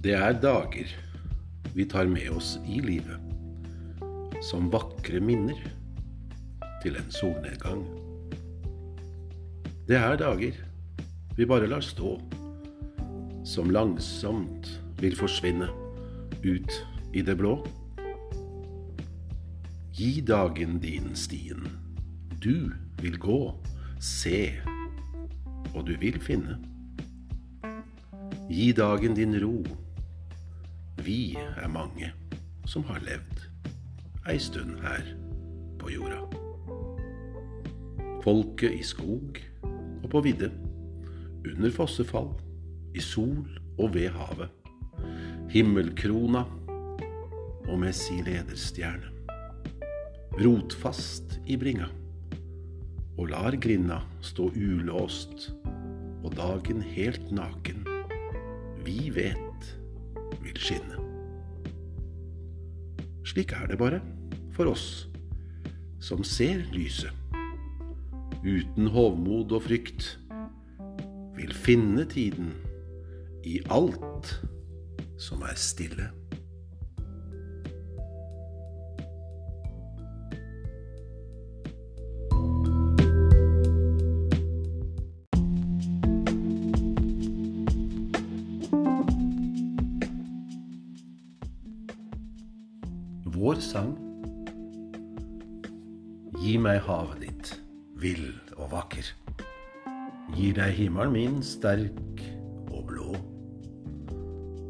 Det er dager vi tar med oss i livet, som vakre minner til en solnedgang. Det er dager vi bare lar stå, som langsomt vil forsvinne ut i det blå. Gi dagen din stien. Du vil gå, se, og du vil finne. Gi dagen din ro. Vi er mange som har levd ei stund her på jorda. Folket i skog og på vidde, under fossefall, i sol og ved havet. Himmelkrona og med si lederstjerne. Rotfast i bringa, og lar grinda stå ulåst, og dagen helt naken, vi vet skinne. Slik er det bare for oss som ser lyset. Uten hovmod og frykt vil finne tiden i alt som er stille. Gi meg havet ditt, vill og vakker. Gir deg himmelen min sterk og blå.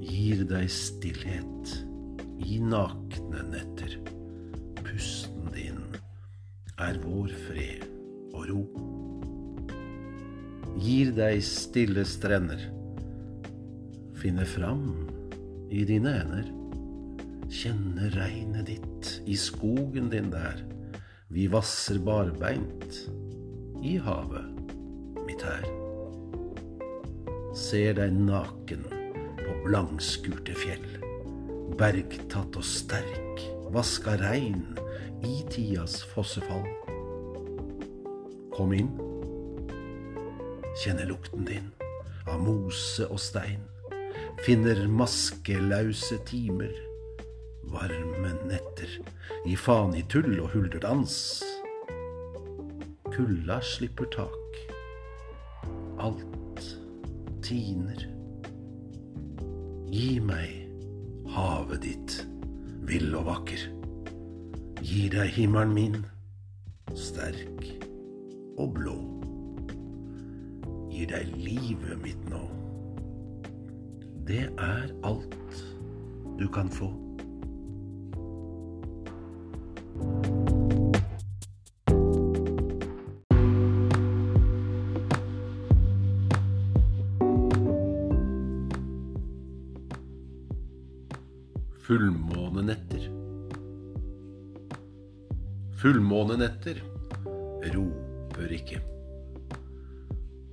Gir deg stillhet i nakne netter. Pusten din er vår fred og ro. Gir deg stille strender. Finne fram i dine hender. Kjenne regnet ditt i skogen din der. Vi vasser barbeint i havet mitt her. Ser deg naken på blangskurte fjell. Bergtatt og sterk, vaska rein i tidas fossefall. Kom inn, kjenner lukten din av mose og stein. Finner maskelause timer varme netter i tull og hulderdans. Kulda slipper tak, alt tiner. Gi meg havet ditt, vill og vakker. Gir deg himmelen min, sterk og blå. Gir deg livet mitt nå. Det er alt du kan få. Fullmånenetter. Fullmånenetter roper ikke.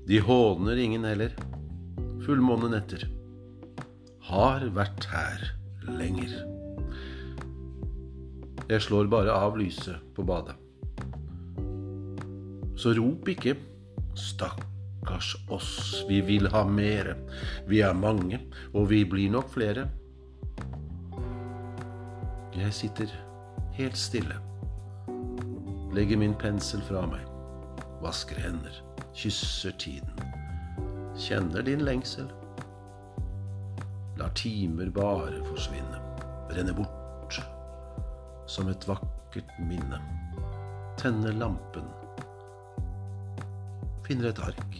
De håner ingen heller. Fullmånenetter har vært her lenger. Jeg slår bare av lyset på badet. Så rop ikke, stakkars oss, vi vil ha mere. Vi er mange, og vi blir nok flere. Jeg sitter helt stille, legger min pensel fra meg, vasker hender, kysser tiden, kjenner din lengsel. Lar timer bare forsvinne, brenne bort som et vakkert minne. Tenner lampen, finner et ark,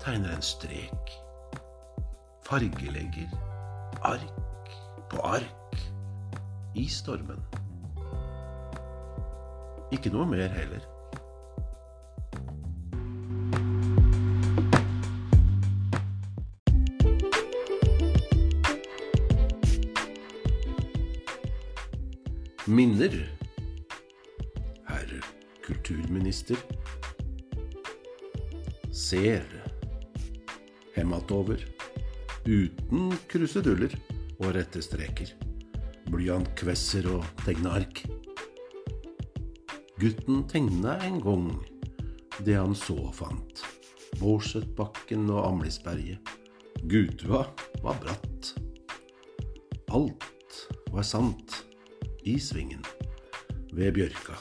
tegner en strek, fargelegger ark på ark i stormen. Ikke noe mer heller. Minner, herr kulturminister, ser hematover uten kruseduller og rette streker blyantkvesser og tegneark. Gutten tegna en gang det han så og fant. Bårdsetbakken og Amlisberget. Gutua var bratt. Alt var sant i svingen ved bjørka.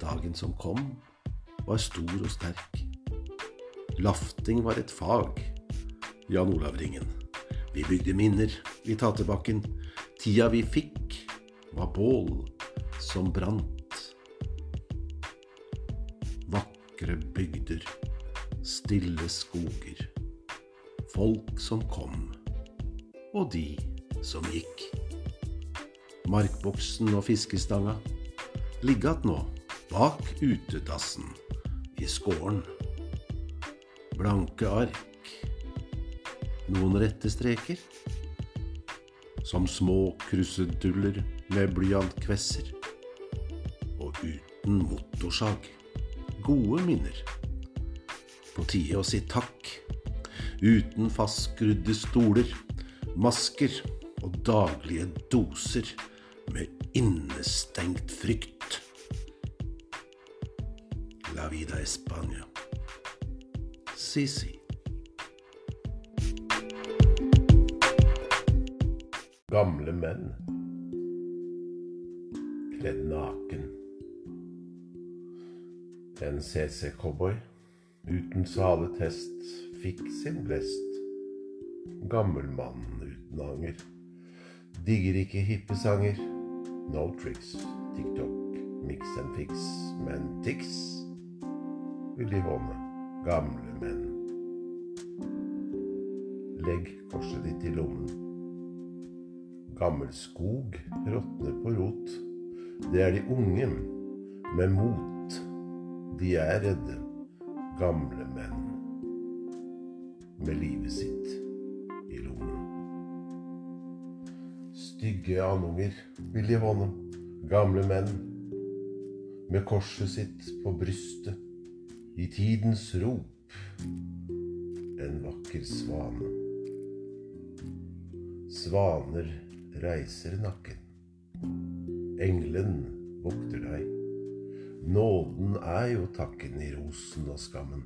Dagen som kom, var stor og sterk. Lafting var et fag, Jan Olav Ringen. Vi bygde minner i taterbakken. Tida vi fikk, var bål som brant. Vakre bygder, stille skoger. Folk som kom, og de som gikk. Markboksen og fiskestanga ligge nå bak utedassen i skåren. Blanke ark, noen rette streker, som små kruseduller med blyantkvesser, og uten motorsag. Gode minner. På tide å si takk. Uten fastskrudde stoler, masker og daglige doser med innestengt frykt. La vida España. Si, Gamle menn. Kledd naken. En CC-cowboy uten saletest fikk sin blest. Gammel mann uten anger. Digger ikke hippe sanger. No tricks, TikTok, mix and fix, men Tix vil de håne. Gamle menn. Legg korset ditt i lommen. Gammel skog råtner på rot. Det er de unge med mot. De er redde, gamle menn. Med livet sitt i lommen. Stygge anunger vil de håne. Gamle menn med korset sitt på brystet. I tidens rop en vakker svane. Svaner reiser nakken. Engelen vokter deg. Nåden er jo takken i rosen og skammen.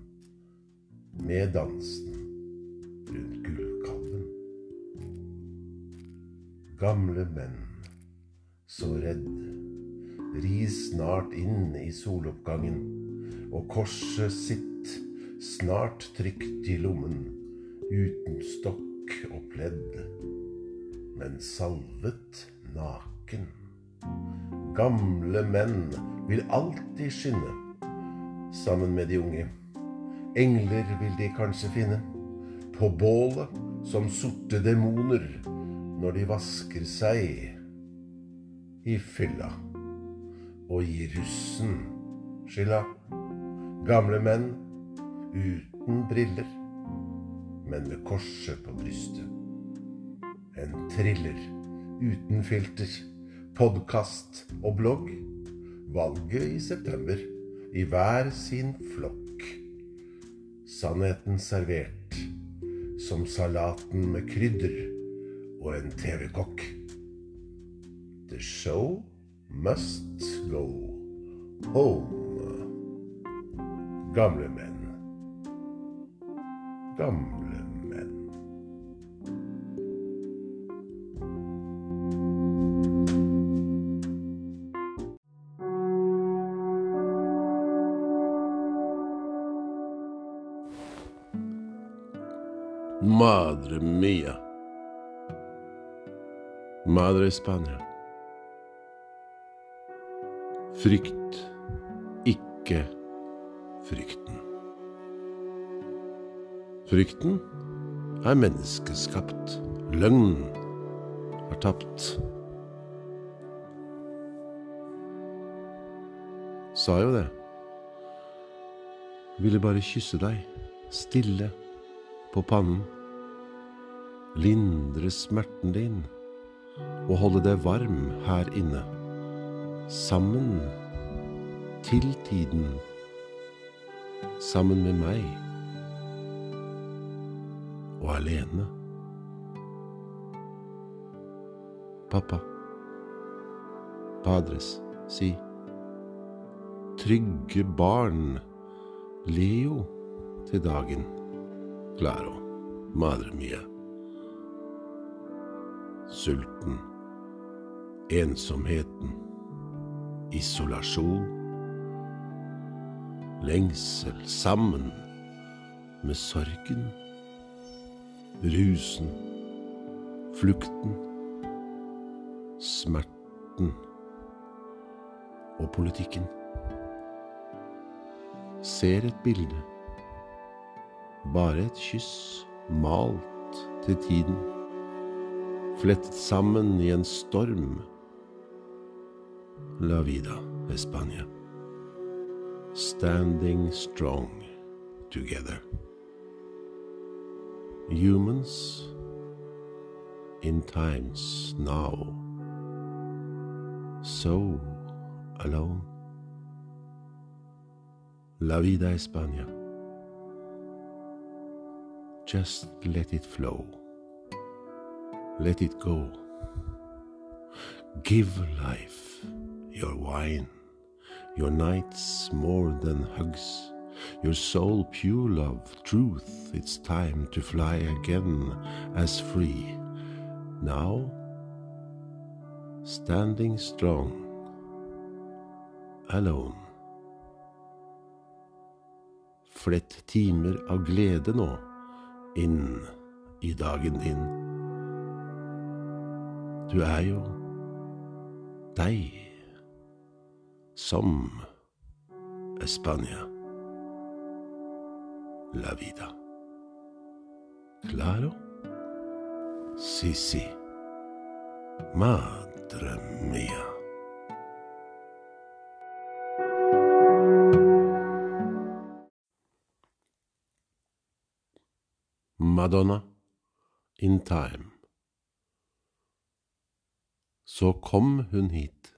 Med dansen rundt gullkalven. Gamle menn, så redd, ri snart inn i soloppgangen, og korset sitt snart trygt i lommen, uten stokk og pledd men salvet naken. Gamle menn vil alltid skinne sammen med de unge. Engler vil de kanskje finne på bålet som sorte demoner når de vasker seg i fylla og gir russen skylda. Gamle menn uten briller, men med korset på brystet en thriller uten filter, podkast og blogg. Valget i september i hver sin flokk. Sannheten servert som salaten med krydder og en TV-kokk. The show must go home. Gamle menn. Gamle Madre mia. Madre Spania. Frykt ikke frykten. Frykten er menneskeskapt. Løgn er tapt. Sa jo det. Ville bare kysse deg, stille, på pannen. Lindre smerten din og holde deg varm her inne. Sammen til tiden. Sammen med meg. Og alene. Pappa. Padres, si. Trygge barn. Leo til dagen. Claro. madre mia. Sulten, ensomheten, isolasjon, lengsel sammen med sorgen, rusen, flukten, smerten. Og politikken. Ser et bilde, bare et kyss. Malt til tiden, flettet sammen i en storm. La vida, España. Standing strong together. Humans in times now, so alone. La vida España. Just let it flow. Let it go. Give life your wine, your nights more than hugs, your soul pure love, truth. It's time to fly again as free. Now, standing strong, alone. Flett timer av glede nå inn i dagen din. Du er jo deg som España. La vida. Claro? Sí, sí. Madre mia. Madonna in time. Så kom hun hit,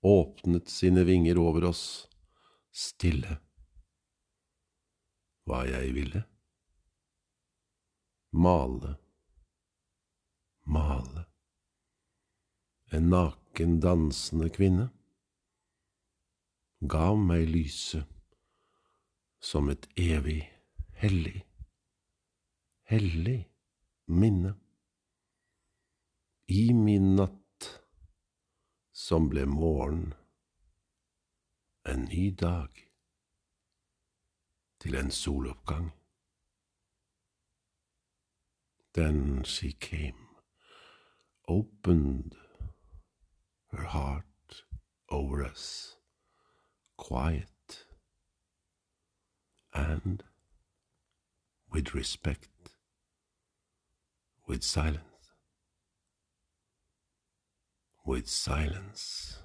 åpnet sine vinger over oss, stille. Hva jeg ville? Male, male. En naken, dansende kvinne gav meg lyset som et evig, hellig hellig minne. I min natt som ble morgen, en ny dag, til en soloppgang. Then she came, opened her heart over us, quiet and with respect with silence. With silence.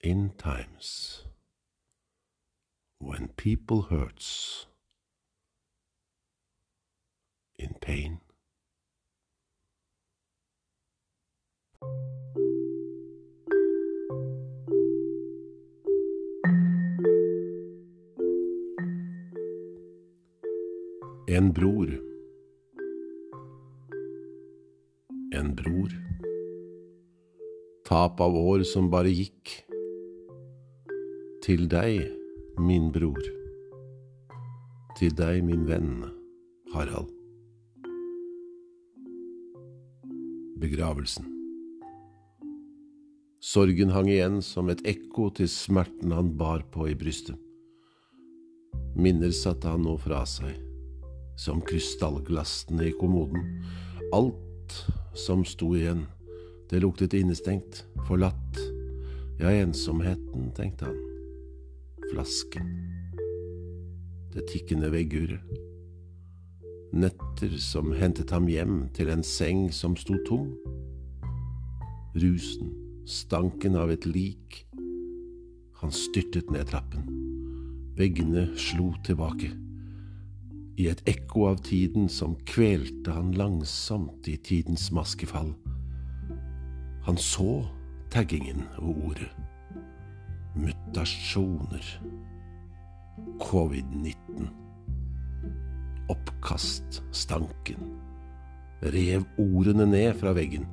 In times when people hurts in pain. En bror en bror. Tap av år som bare gikk. Til deg, min bror. Til deg, min venn, Harald. Begravelsen. Sorgen hang igjen som et ekko til smerten han bar på i brystet. Minner satte han nå fra seg, som krystallglassene i kommoden. Alt som sto igjen. Det luktet innestengt, forlatt. Ja, ensomheten, tenkte han. Flasken. Det tikkende vegguret. Netter som hentet ham hjem til en seng som sto tom. Rusen, stanken av et lik. Han styrtet ned trappen. Veggene slo tilbake i et ekko av tiden som kvelte han langsomt i tidens maskefall. Han så taggingen og ordet. Mutasjoner. Covid-19. Oppkast, stanken. Rev ordene ned fra veggen.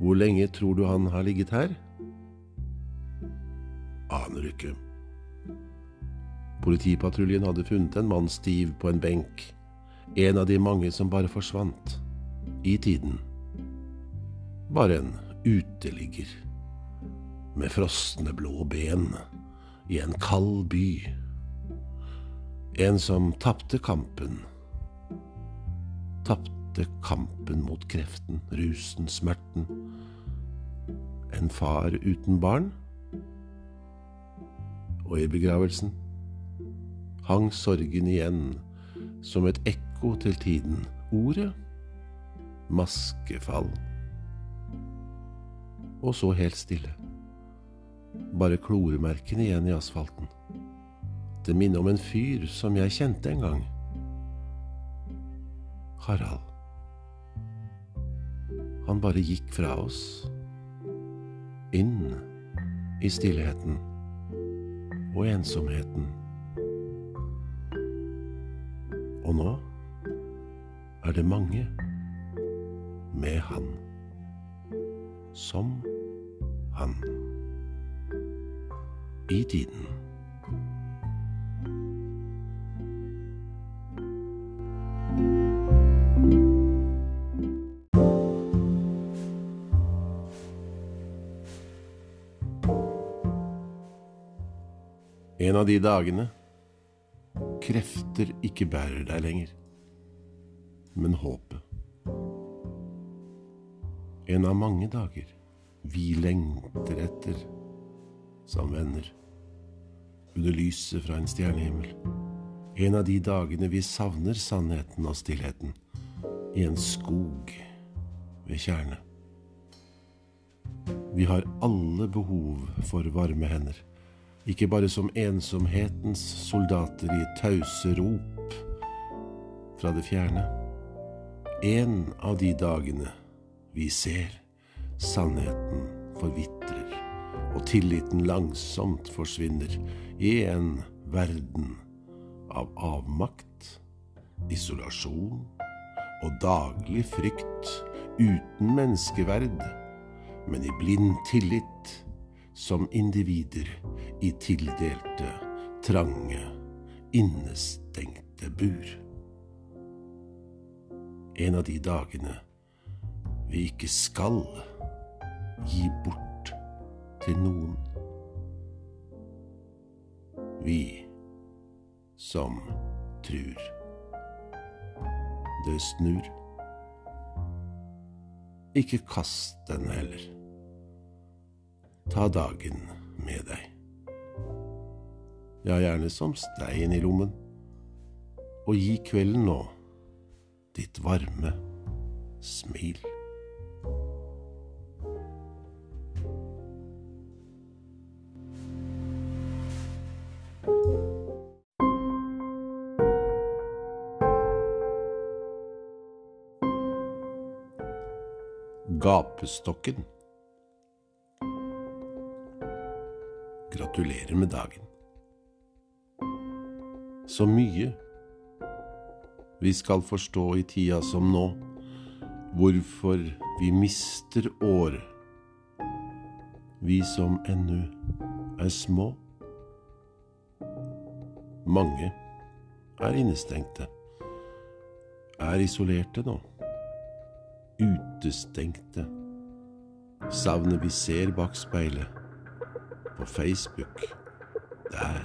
Hvor lenge tror du han har ligget her? Aner ikke. Politipatruljen hadde funnet en mann stiv på en benk. En av de mange som bare forsvant. I tiden. Bare en uteligger. Med frosne blå ben. I en kald by. En som tapte kampen. Tapte kampen mot kreften, rusen, smerten. En far uten barn. Og i begravelsen hang sorgen igjen som et ekko til tiden. Ordet maskefall. Og så helt stille. Bare kloremerkene igjen i asfalten. Det minner om en fyr som jeg kjente en gang. Harald. Han bare gikk fra oss. Inn i stillheten og ensomheten. Og nå er det mange med han. Som han. I tiden. En av de dagene krefter ikke bærer deg lenger, men håpet. En av mange dager vi lengter etter som venner, under lyset fra en stjernehimmel. En av de dagene vi savner sannheten og stillheten i en skog ved tjernet. Vi har alle behov for varme hender ikke bare som ensomhetens soldater i tause rop fra det fjerne. En av de dagene vi ser sannheten forvitrer, og tilliten langsomt forsvinner i en verden av avmakt, isolasjon og daglig frykt uten menneskeverd, men i blind tillit som individer i tildelte, trange, innestengte bur. En av de dagene vi ikke skal gi bort til noen. Vi som trur. Det snur. Ikke kast den heller. Ta dagen med deg. Ja, gjerne som stein i lommen. Og gi kvelden nå ditt varme smil. Gapestokken. Gratulerer med dagen. Så mye vi skal forstå i tida som nå, hvorfor vi mister år, vi som ennu er små. Mange er innestengte, er isolerte nå, utestengte. Savnet vi ser bak speilet på Facebook. Der.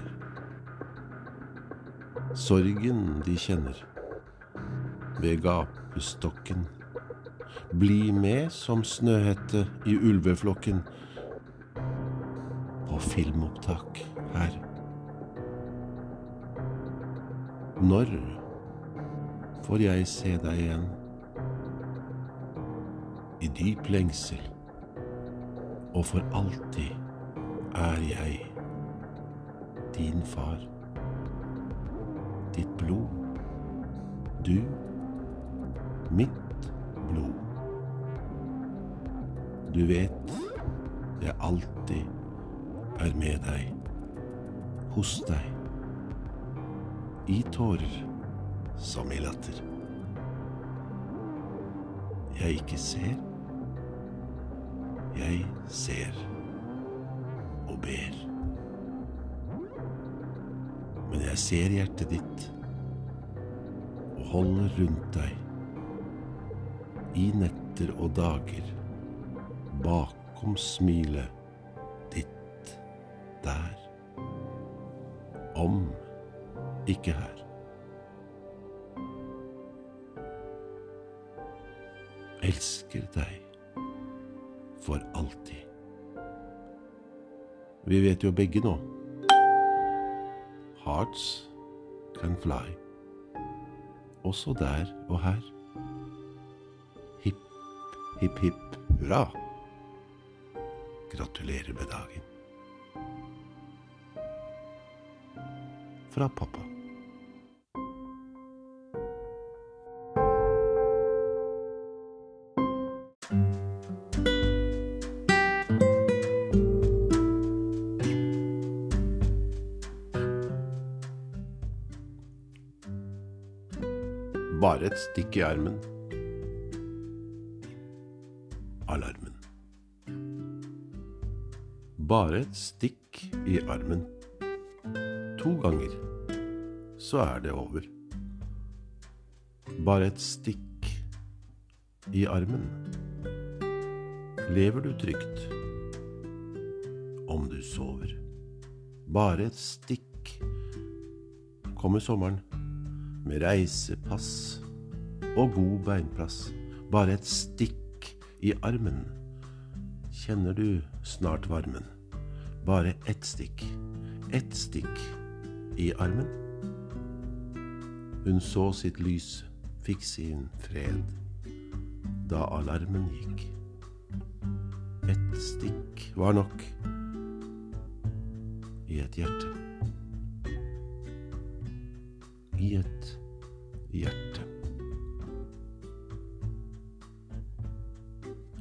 Sorgen de kjenner. Ved gapestokken. Bli med som Snøhette i ulveflokken. På filmopptak her. Når får jeg se deg igjen? I dyp lengsel og for alltid er jeg din far. Ditt blod. Du, mitt blod. Du vet jeg alltid er med deg, hos deg, i tårer som i latter. Jeg ikke ser, jeg ser og ber. Men jeg ser hjertet ditt og holder rundt deg. I netter og dager, bakom smilet ditt der. Om ikke her. Elsker deg for alltid. Vi vet jo begge nå. Hearts can fly. Også der og her. Hipp, hipp, hipp, hurra. Gratulerer med dagen. Fra pappa. Bare et stikk i armen. Alarmen. Bare et stikk i armen. To ganger, så er det over. Bare et stikk i armen. Lever du trygt om du sover? Bare et stikk. Kommer sommeren med reisepass og god beinplass. Bare et stikk i armen. Kjenner du snart varmen? Bare ett stikk, ett stikk i armen. Hun så sitt lys, fikk sin fred, da alarmen gikk. Ett stikk var nok i et hjerte. I et hjerte.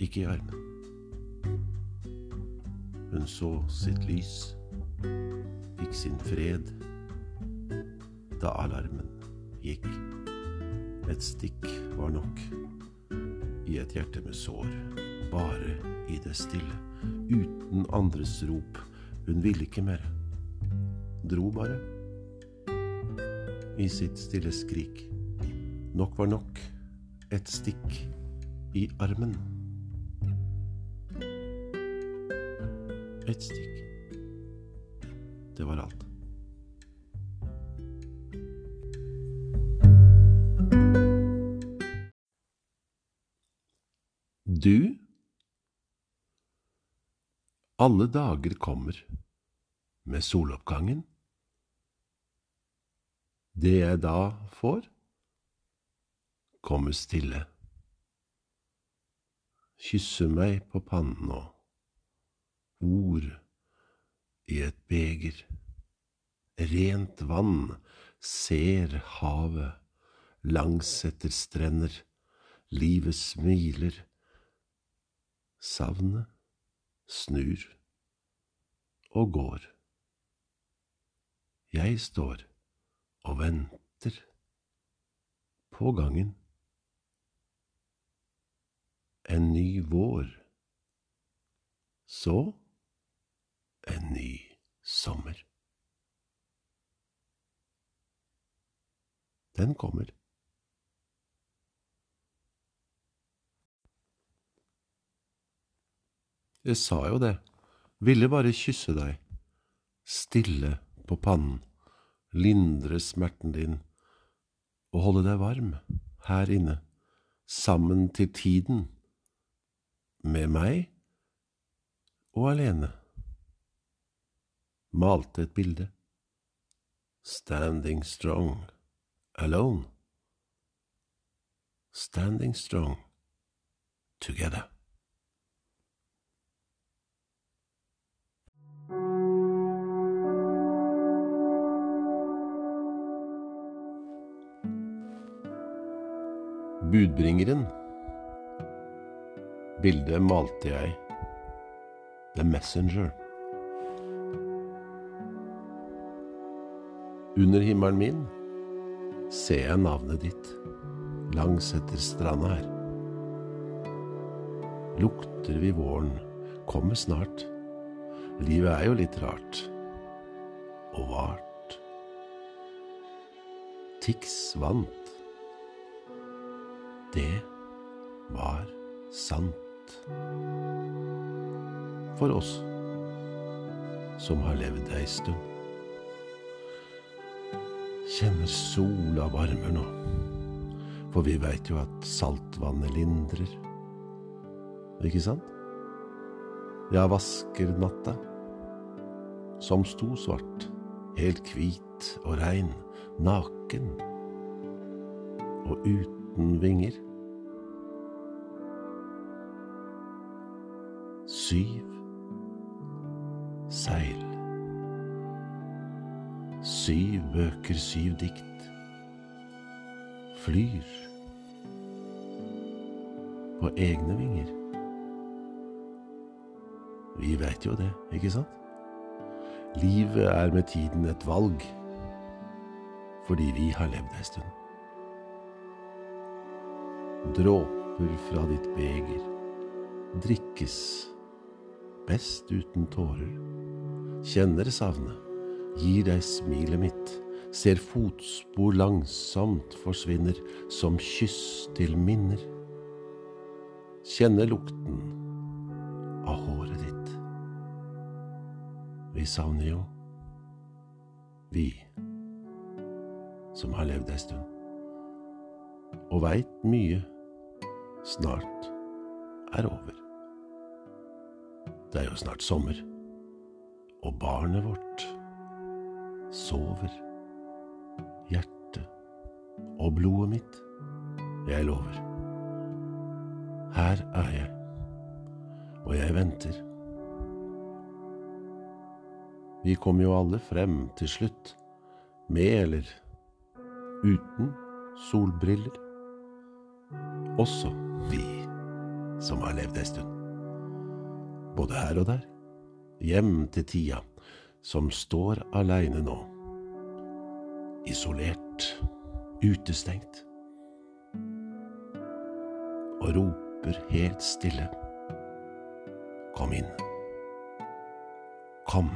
Ikke i armen. Hun så sitt lys, fikk sin fred, da alarmen gikk. Et stikk var nok i et hjerte med sår, bare i det stille, uten andres rop. Hun ville ikke mer. Dro bare i sitt stille skrik. Nok var nok, et stikk i armen. Et stikk. Det var alt. Du Alle dager kommer med soloppgangen. Det jeg da får, kommer stille. Kysser meg på pannen og ord i et beger. Rent vann ser havet langs etter strender. Livet smiler. Savnet snur og går. Jeg står og venter på gangen. En ny vår. Så en ny sommer. Den kommer. Jeg sa jo det, ville bare kysse deg, stille på pannen, lindre smerten din og holde deg varm her inne, sammen til tiden, med meg og alene. Malte et bilde. Standing strong, alone. Standing strong, together. Budbringeren. Bildet malte jeg. The Messenger. Under himmelen min ser jeg navnet ditt langs etter stranda her. Lukter vi våren, kommer snart. Livet er jo litt rart. Og vart. Tix vant det var sant. For oss som har levd ei stund. Kjenner sola varmer nå, for vi veit jo at saltvannet lindrer. Ikke sant? Ja, vasker natta, som sto svart, helt hvit og rein, naken og uten vinger. Syv seil. Syv bøker, syv dikt. Flyr på egne vinger. Vi veit jo det, ikke sant? Livet er med tiden et valg, fordi vi har levd ei stund. Dråper fra ditt beger drikkes best uten tårer. Kjenner savnet, gir deg smilet mitt, ser fotspor langsomt forsvinner som kyss til minner. Kjenner lukten av håret ditt. Vi savner jo, vi som har levd ei stund, og veit mye snart er over. Det er jo snart sommer, og barnet vårt sover. Hjertet og blodet mitt, jeg lover. Her er jeg, og jeg venter. Vi kom jo alle frem til slutt, med eller uten solbriller. Også vi som har levd ei stund. Både her og der. Hjem til tida, som står aleine nå. Isolert, utestengt. Og roper helt stille. Kom inn. Kom.